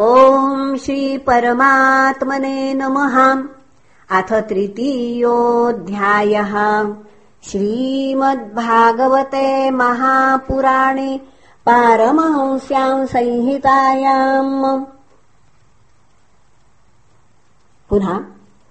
ॐ श्रीपरमात्मने नमः। अथ तृतीयोऽध्यायः। श्रीमद्भागवते महापुराणे पारमहंस्याम् संहितायाम्। पुनः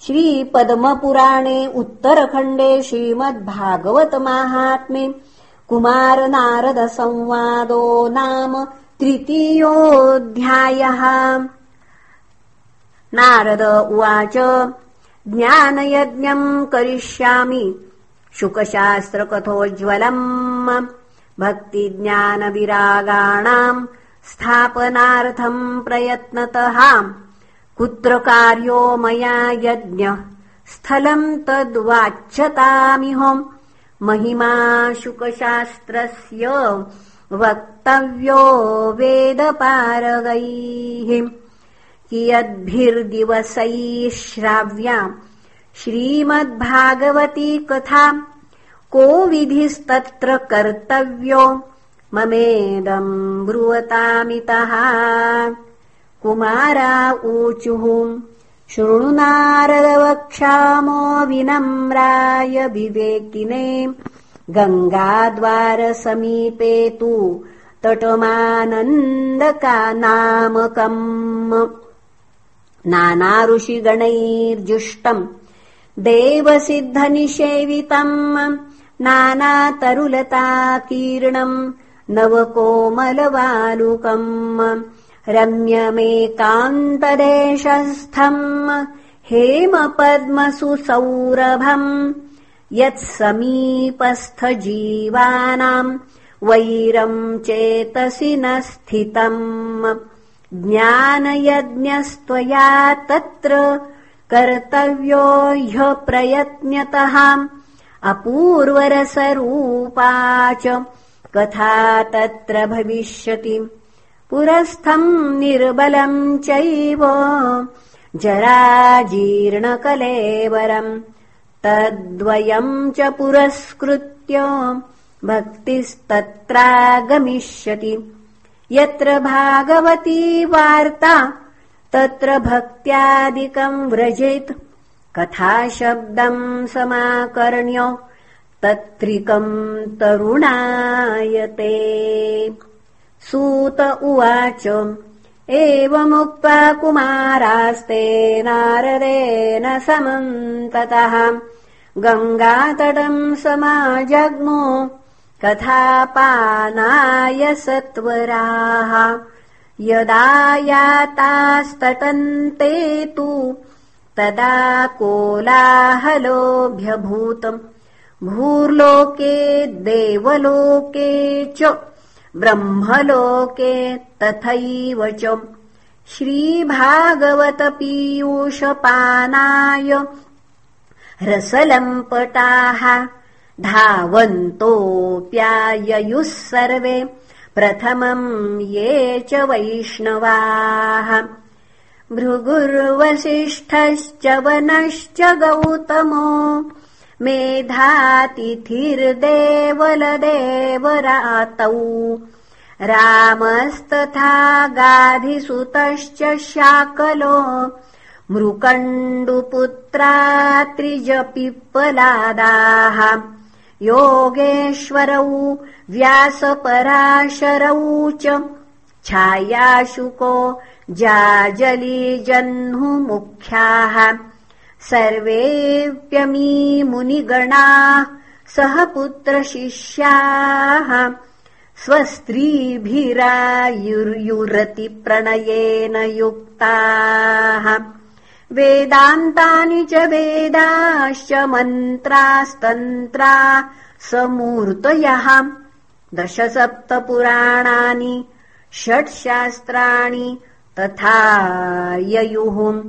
श्रीपद्मपुराणे उत्तरखण्डे श्रीमद्भागवतमाहात्म्ये कुमारनारदसंवादो नाम तृतीयोऽध्यायः। नारद उवाच ज्ञानयज्ञम् करिष्यामि। शुकशास्त्रकथोज्ज्वलम्। भक्तिज्ञानविरागाणाम् स्थापनार्थम् प्रयत्नतः। कुत्र कार्यो मया यज्ञः? स्थलम् तद्वाच्यतामिहोम्। महिमा शुकशास्त्रस्य वक्तव्यो वेदपारगैः। कियद्भिर्दिवसैः श्राव्या श्रीमद्भागवती कथा। को विधिस्तत्र कर्तव्यो? ममेदम् ब्रुवतामितः। कुमारा ऊचुः। शृणुनारदवक्षामो विनम्राय विवेकिने गङ्गाद्वारसमीपे तु तटमानन्दकानामकम्। नानाऋषिगणैर्जुष्टम् देवसिद्धनिषेवितम् नानातरुलताकीर्णम् नवकोमलवालुकम् रम्यमेकान्तदेशस्थम् हेमपद्मसुसौरभम् यत्समीपस्थजीवानाम् वैरम् चेतसि न स्थितम्। ज्ञानयज्ञस्त्वया तत्र कर्तव्यो ह्य प्रयत्नतः अपूर्वरसरूपा च कथा तत्र भविष्यति। पुरस्थम् निर्बलम् चैव जराजीर्णकलेवरम् तद्वयम् च पुरस्कृत्य भक्तिस्तत्रागमिष्यति। यत्र भागवती वार्ता तत्र भक्त्यादिकम् व्रजेत्। कथाशब्दम् समाकर्ण्य तत्रिकम् तरुणायते। सूत उवाच एवमुक्त्वा कुमारास्ते नारदेन समन्ततः। गङ्गातटम् समाजग्मो कथापानाय सत्वराः। यदा यातास्तटन्ते तु तदा कोलाहलोऽभ्यभूतम् भूर्लोके देवलोके च ब्रह्मलोके तथैव च। श्रीभागवतपीयूषपानाय रसलम्पटाः धावन्तोऽप्याययुः सर्वे। प्रथमम् ये च वैष्णवाः। भृगुर्वसिष्ठश्च वनश्च गौतमो मेधातिथिर्देवलदेवरातौ। रामस्तथा गाधिसुतश्च शाकलो मृकण्डुपुत्रा त्रिजपिप्पलादाः योगेश्वरौ व्यासपराशरौ च छायाशुको जाजलीजह्नुमुख्याः सर्वेऽप्यमी मुनिगणाः सह पुत्रशिष्याः स्वस्त्रीभिरायुर्युरतिप्रणयेन युक्ताः। वेदान्तानि च वेदाश्च मन्त्रास्तन्त्रा समूर्तयः। दशसप्तपुराणानि षट्शास्त्राणि तथा ययुः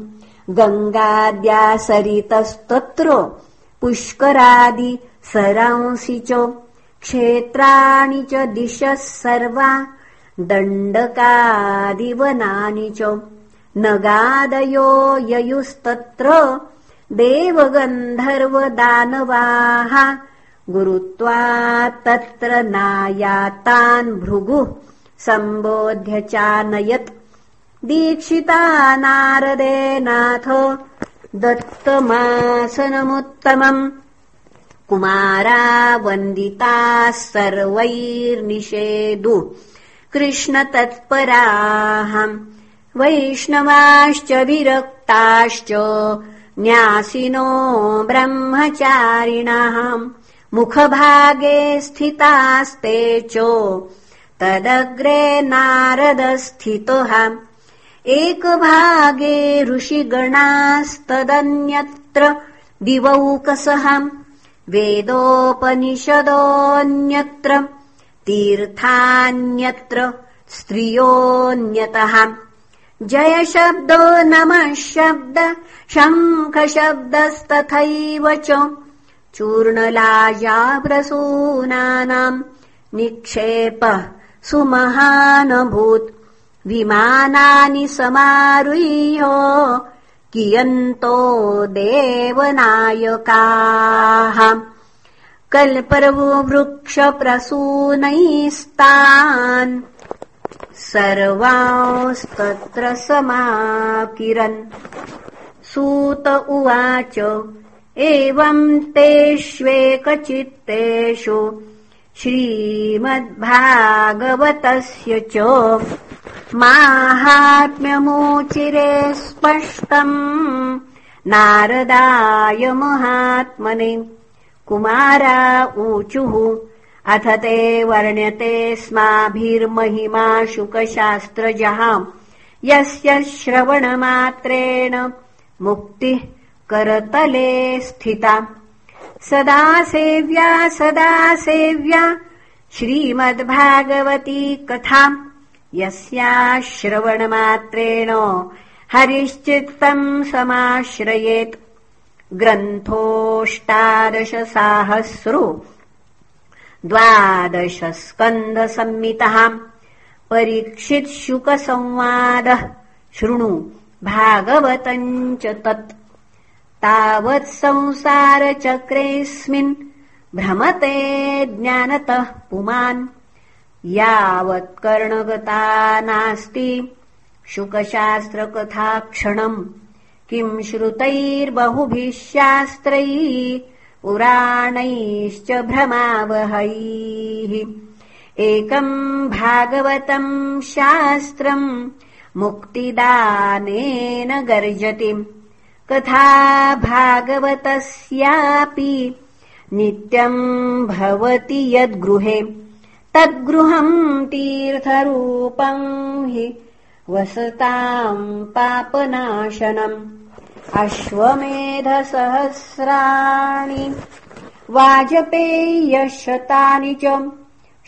गङ्गाद्या सरितस्तत्र पुष्करादि सरांसि च क्षेत्राणि च दिशः सर्वा दण्डकादिवनानि च। नगादयो ययुस्तत्र देवगन्धर्वदानवाः गुरुत्वात्तत्र नायातान् भृगुः सम्बोध्य चानयत् दीक्षिता नारदेनाथ दत्तमासनमुत्तमम्। कुमारा वन्दिताः सर्वैर्निषेदु कृष्णतत्पराः वैष्णवाश्च विरक्ताश्च न्यासिनो ब्रह्मचारिणः। मुखभागे स्थितास्ते च। तदग्रे नारदस्थितः एकभागे ऋषिगणास्तदन्यत्र दिवौकसः वेदोपनिषदोऽन्यत्र तीर्थान्यत्र स्त्रियोऽन्यतः। जयशब्दो नमः शब्द शङ्खशब्दस्तथैव च। चूर्णलाजाप्रसूनानाम् निक्षेपः सुमहानभूत् विमानानि समारुह्य। कियन्तो देवनायकाः। कल्पवृक्षप्रसूनैस्तान् सर्वांस्तत्र समाकिरन् सूत उवाच एवम् तेष्वेकचित्तेषु श्रीमद्भागवतस्य च माहात्म्यमोचिरे स्पष्टम् नारदाय महात्मने कुमारा ऊचुः अथ ते वर्ण्यते स्माभिर्महिमा शुकशास्त्रजहाम् यस्य श्रवणमात्रेण मुक्तिः करतले स्थिता सदा सेव्या सदा सेव्या श्रीमद्भागवती कथा यस्याश्रवणमात्रेण हरिश्चित्तम् समाश्रयेत्। ग्रन्थोऽष्टादशसाहस्रो द्वादशस्कन्धसंमितः। परीक्षित्शुकसंवादः। शृणु भागवतम् च तत् तावत्संसारचक्रेऽस्मिन् भ्रमते ज्ञानतः पुमान्। यावत्कर्णगता नास्ति। शुकशास्त्रकथाक्षणम्। किम् श्रुतैर्बहुभिः शास्त्रैः पुराणैश्च भ्रमावहैः। एकम् भागवतम् शास्त्रम् मुक्तिदानेन गर्जति कथा भागवतस्यापि नित्यम् भवति यद्गृहे। तद्गृहम् तीर्थरूपम् हि वसताम् पापनाशनम्। अश्वमेधसहस्राणि वाजपेयशतानि च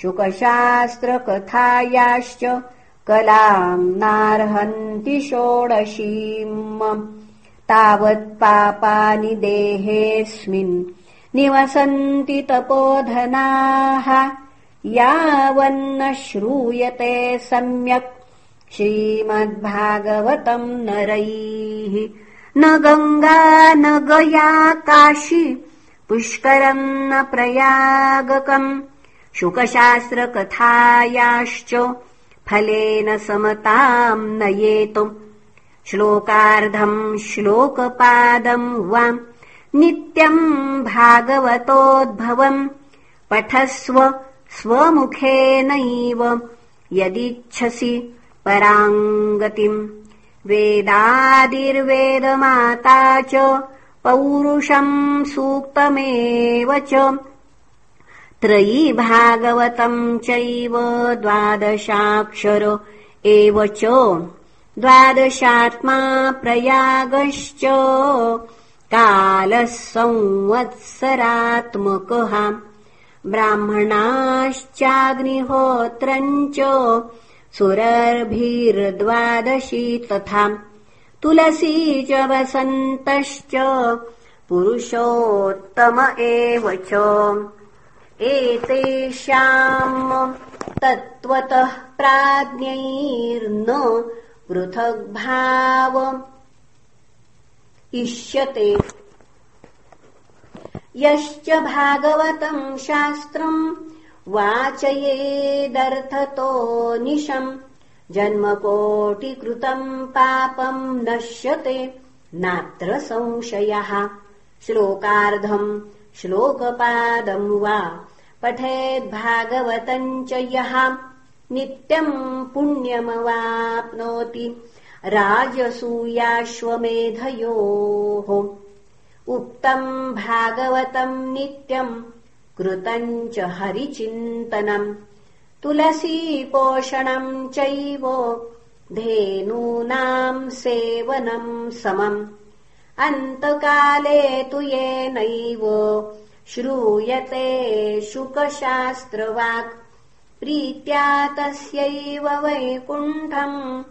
शुकशास्त्रकथायाश्च कलाम् नार्हन्ति षोडशीम् तावत्पापानि देहेऽस्मिन् निवसन्ति तपोधनाः। यावन्न श्रूयते सम्यक् श्रीमद्भागवतम् नरैः। न गङ्गा न गया काशी पुष्करम् न प्रयागकम्। शुकशास्त्रकथायाश्च फलेन समताम् नयेतु श्लोकार्धम् श्लोकपादम् वा नित्यम् भागवतोद्भवम् पठस्व स्वमुखेनैव यदिच्छसि पराङ्गतिम् वेदादिर्वेदमाता च पौरुषम् सूक्तमेव च त्रयी भागवतम् चैव द्वादशाक्षर एव च द्वादशात्मा प्रयागश्च कालः संवत्सरात्मकः ब्राह्मणाश्चाग्निहोत्रम् च सुरर्भिर्द्वादशी तथा। तुलसी च वसन्तश्च पुरुषोत्तम एव च। एतेषाम् तत्त्वतः प्राज्ञैर्न पृथग्भाव इष्यते। यश्च भागवतम् शास्त्रम् वाचयेदर्थतो निशम् जन्मकोटिकृतम् पापम् नश्यते नात्र संशयः। श्लोकार्धम् श्लोकपादम् वा पठेद्भागवतम् च यः नित्यम् पुण्यमवाप्नोति राजसूयाश्वमेधयोः। उक्तम् भागवतम् नित्यम् कृतम् च हरिचिन्तनम् तुलसीपोषणम् चैव धेनूनाम् सेवनम् समम्। अन्तकाले तु येनैव श्रूयते शुकशास्त्रवाक् प्रीत्या तस्यैव वैकुण्ठम्।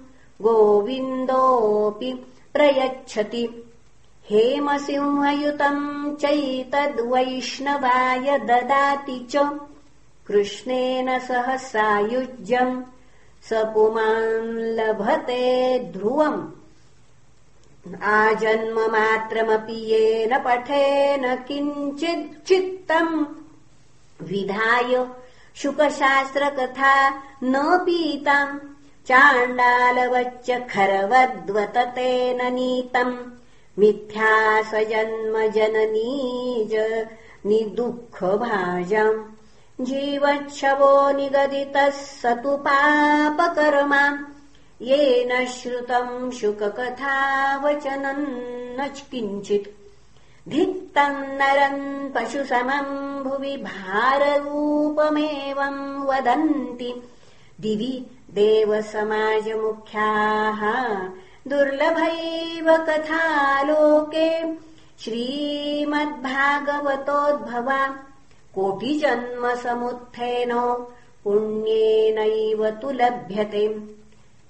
गोविन्दोऽपि प्रयच्छति। हेमसिंहयुतम् चैतद्वैष्णवाय ददाति च। कृष्णेन सह सायुज्यम् स पुमान् लभते ध्रुवम्। आजन्ममात्रमपि येन पठेन किञ्चिच्चित्तम् विधाय शुकशास्त्रकथा न पीताम् चाण्डालवच्च खरवद्वततेन नीतम्। मिथ्या जन्म जननीज निदुःखभाजम्। जीवच्छवो निगदितः स तु पापकर्मा। येन श्रुतम् शुककथावचनम् न किञ्चित् धिक्तम् नरम् पशुसमम् भुवि भाररूपमेवम् वदन्ति। दिवि देवसमाजमुख्याः दुर्लभैव कथालोके श्रीमद्भागवतोद्भवा। कोटिजन्मसमुत्थेन पुण्येनैव तु लभ्यते।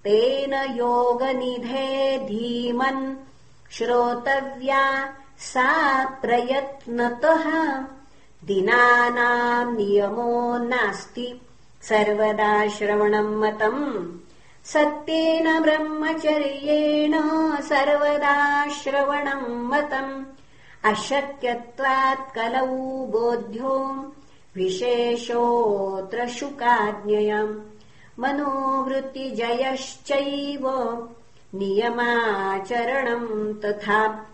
तेन योगनिधे धीमन् श्रोतव्या सा प्रयत्नतः दिनानाम् नियमो नास्ति। सर्वदा श्रवणम् मतम्। सत्येन ब्रह्मचर्येण सर्वदा श्रवणम् मतम्। अशक्यत्वात् कलौ बोध्यो विशेषोऽत्र शुकाज्ञयम् मनोवृत्तिजयश्चैव नियमाचरणम् तथा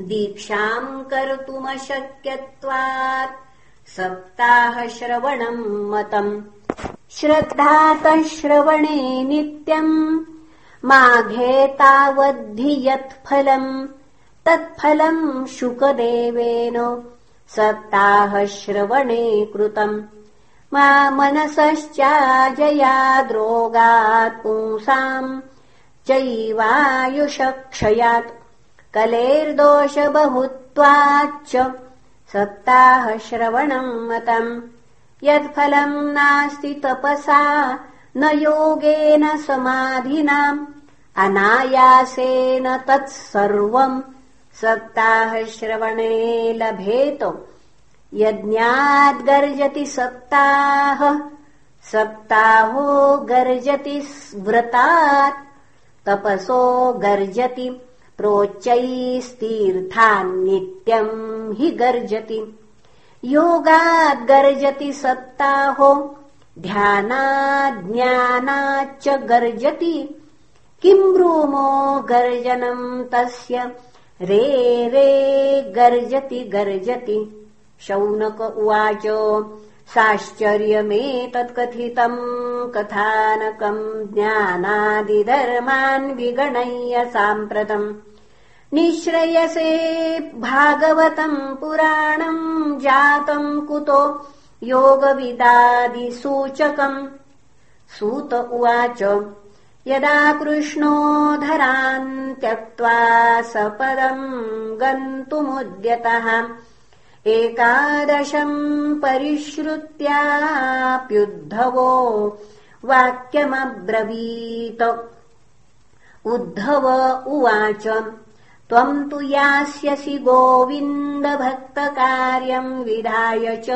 दीक्षाम् कर्तुमशक्यत्वात्। सप्ताहश्रवणम् मतम्। श्रद्धातः श्रवणे नित्यम्। माघे तावद्धि यत्फलम्। तत्फलम् शुकदेवेन। सप्ताहश्रवणे कृतम्। मा मनसश्चाजयाद्रोगात् पुंसाम्। चैवायुषक्षयात् कलेर्दोषबहुत्वाच्च सप्ताहश्रवणम् मतम्। यत्फलम् नास्ति तपसा न योगेन समाधिनाम्। अनायासेन तत्सर्वम् सप्ताहश्रवणे लभेत। यज्ञाद्गर्जति सप्ताह सप्ताहो गर्जति व्रतात् तपसो गर्जति प्रोच्चैस्तीर्थान्नित्यम् हि गर्जति। योगाद्गर्जति सप्ताहो ध्यानाज्ञानाच्च गर्जति। किम् ब्रूमो गर्जनम् तस्य? रे रे गर्जति गर्जति। शौनक उवाच साश्चर्यमेतत्कथितम् कथानकम् ज्ञानादिधर्मान् विगणय्य साम्प्रतम्। निःश्रयसे भागवतम् पुराणम् जातम् कुतो योगविदादिसूचकम्। सूत उवाच यदा कृष्णो धरान् त्यक्त्वा सपदम् गन्तुमुद्यतः एकादशम् परिश्रुत्याप्युद्धवो वाक्यमब्रवीत। उद्धव उवाच त्वम् तु यास्यसि गोविन्दभक्तकार्यम् विधाय च।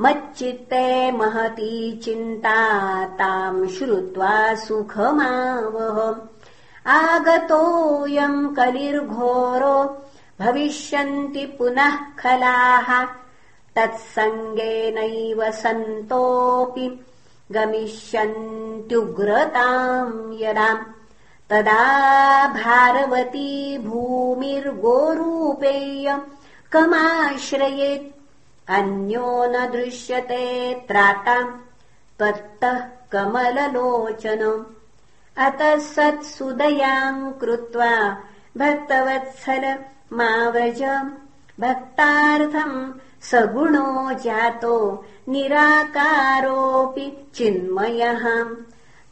मच्चित्ते महती चिन्ता ताम् श्रुत्वा सुखमावह। आगतोऽयम् कलिर्घोरो भविष्यन्ति पुनः खलाः। तत्सङ्गेनैव सन्तोऽपि गमिष्यन्त्युग्रताम् यदा। तदा भारवती भूमिर्गोरूपेय कमाश्रयेत्। अन्यो न दृश्यते त्राताम् त्वत्तः कमललोचन। अतः सत्सुदयाम् कृत्वा भक्तवत्सल माव्रज भक्तार्थम् सगुणो जातो निराकारोऽपि चिन्मयः।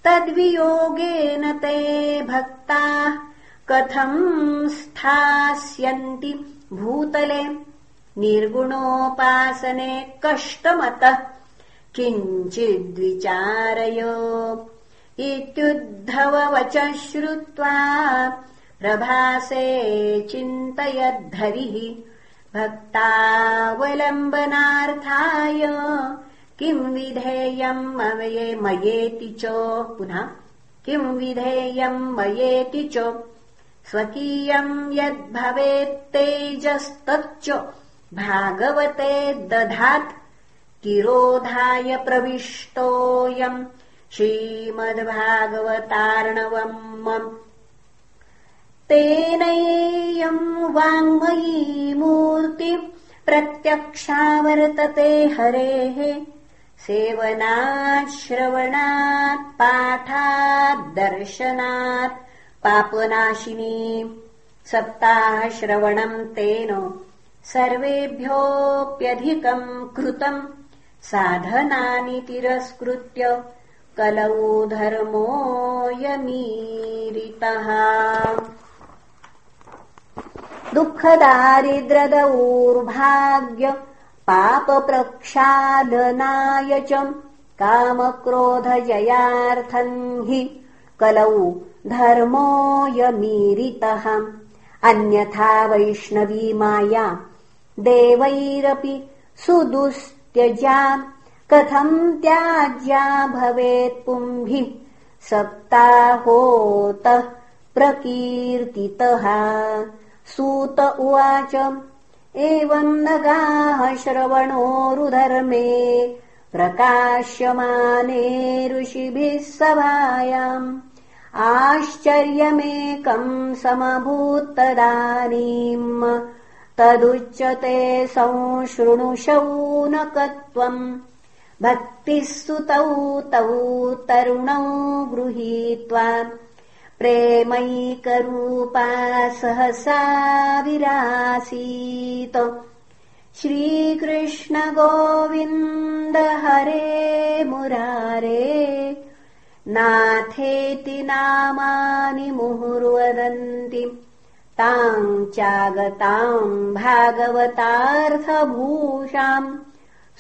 तद्वियोगेन ते भक्ताः कथम् स्थास्यन्ति भूतले। निर्गुणोपासने कष्टमतः किञ्चिद्विचारय इत्युद्धववच श्रुत्वा प्रभासे चिन्तयद्धरिः भक्तावलम्बनार्थाय किम् विधेयम् मयेति च? पुनः किम् विधेयम् मयेति च? स्वकीयम् यद्भवेत्तेजस्तच्च भागवते दधात् तिरोधाय प्रविष्टोऽयम् श्रीमद्भागवतार्णवम् तेनैयम् वाङ्मयी मूर्ति प्रत्यक्षा वर्तते हरेः। सेवनात् श्रवणात् पाठात् दर्शनात् पापनाशिनी सप्ताहश्रवणम् तेन सर्वेभ्योऽप्यधिकम् कृतम् साधनानि तिरस्कृत्य कलौ धर्मोऽयमीरितः दुःखदारिद्रदौर्भाग्य पापप्रक्षालनाय च कामक्रोधजयार्थम् हि कलौ धर्मोऽयमीरितः अन्यथा वैष्णवी माया देवैरपि सुदुस्त्यजा कथम् त्याज्या भवेत् पुंभिः सप्ताहोतः प्रकीर्तितः सूत उवाच एवम् नगाः श्रवणोरुधर्मे प्रकाश्यमाने ऋषिभिः सभायाम्। आश्चर्यमेकम् समभूत्तदानीम् तदुच्यते संशृणुशौनकत्वम् भक्तिः सुतौ तौ तरुणौ गृहीत्वा प्रेमैकरूपा सहसा विरासीत। श्रीकृष्ण गोविन्द हरे मुरारे नाथेति नामानि मुहुर्वदन्ति। ताम् चागताम् भागवतार्थभूषाम्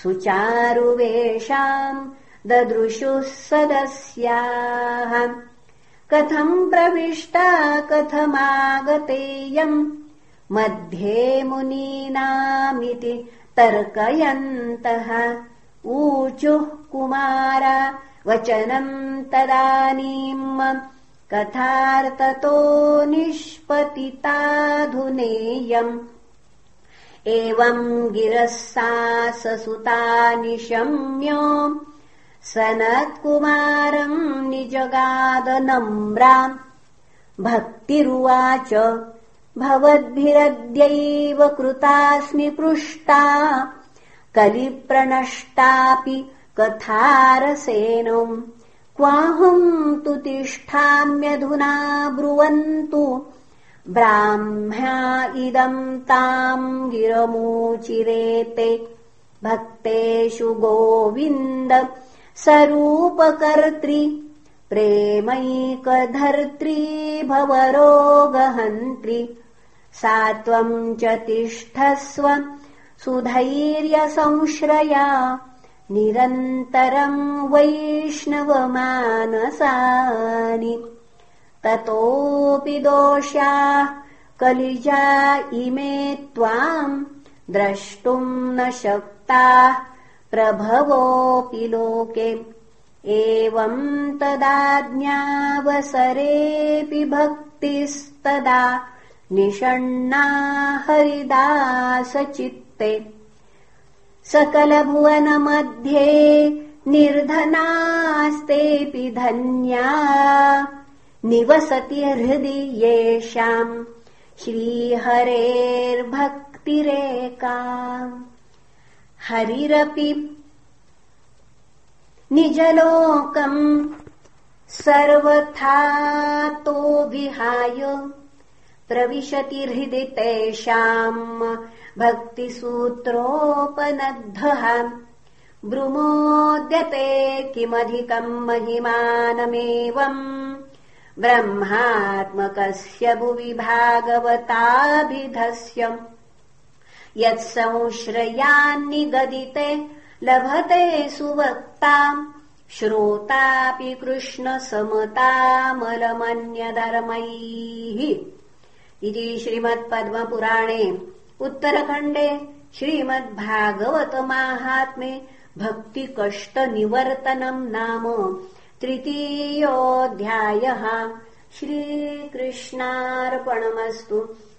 सुचारुवेषाम् ददृशुः सदस्याः कथम् प्रविष्टा कथमागतेयम्? मध्ये मुनीनामिति तर्कयन्तः। ऊचुः कुमारा वचनम् तदानीम् कथार्ततो निष्पतिताधुनेयम्। एवम् गिरः सा ससुता निशम्य सनत्कुमारम् निजगादनम्राम्। भक्तिरुवाच भवद्भिरद्यैव कृतास्मि पृष्टा। कलिप्रणष्टापि कथारसेनम्। क्वाहम् तु तिष्ठाम्यधुना ब्रुवन्तु। ब्राह्म्या इदम् ताम् गिरमूचिरेते। भक्तेषु गोविन्द सरूपकर्त्री प्रेमैकधर्त्री भवरोगहन्त्री। सा त्वम् च तिष्ठस्व सुधैर्यसंश्रया निरन्तरम् वैष्णवमानसानि। ततोऽपि दोष्याः कलिजा इमे त्वाम् द्रष्टुम् न शक्ताः प्रभवोऽपि लोके। एवम् तदाज्ञावसरेऽपि भक्तिस्तदा निषण्णा हरिदासचित्ते। सकलभुवनमध्ये निर्धनास्तेऽपि धन्या। निवसति हृदि येषाम्। श्रीहरेर्भक्तिरेका हरिरपि निजलोकम् सर्वथातो विहाय प्रविशति हृदि तेषाम् भक्तिसूत्रोपनद्धः। ब्रुमोद्यते किमधिकम् महिमानमेवम् ब्रह्मात्मकस्य भुवि भागवताभिधस्य यत्संश्रयान्निगदिते लभते सुवक्ताम् श्रोतापि कृष्णसमतामलमन्यधर्मैः इति श्रीमत्पद्मपुराणे उत्तरखण्डे श्रीमद्भागवतमाहात्म्ये भक्तिकष्टनिवर्तनम् नाम तृतीयोऽध्यायः। श्रीकृष्णार्पणमस्तु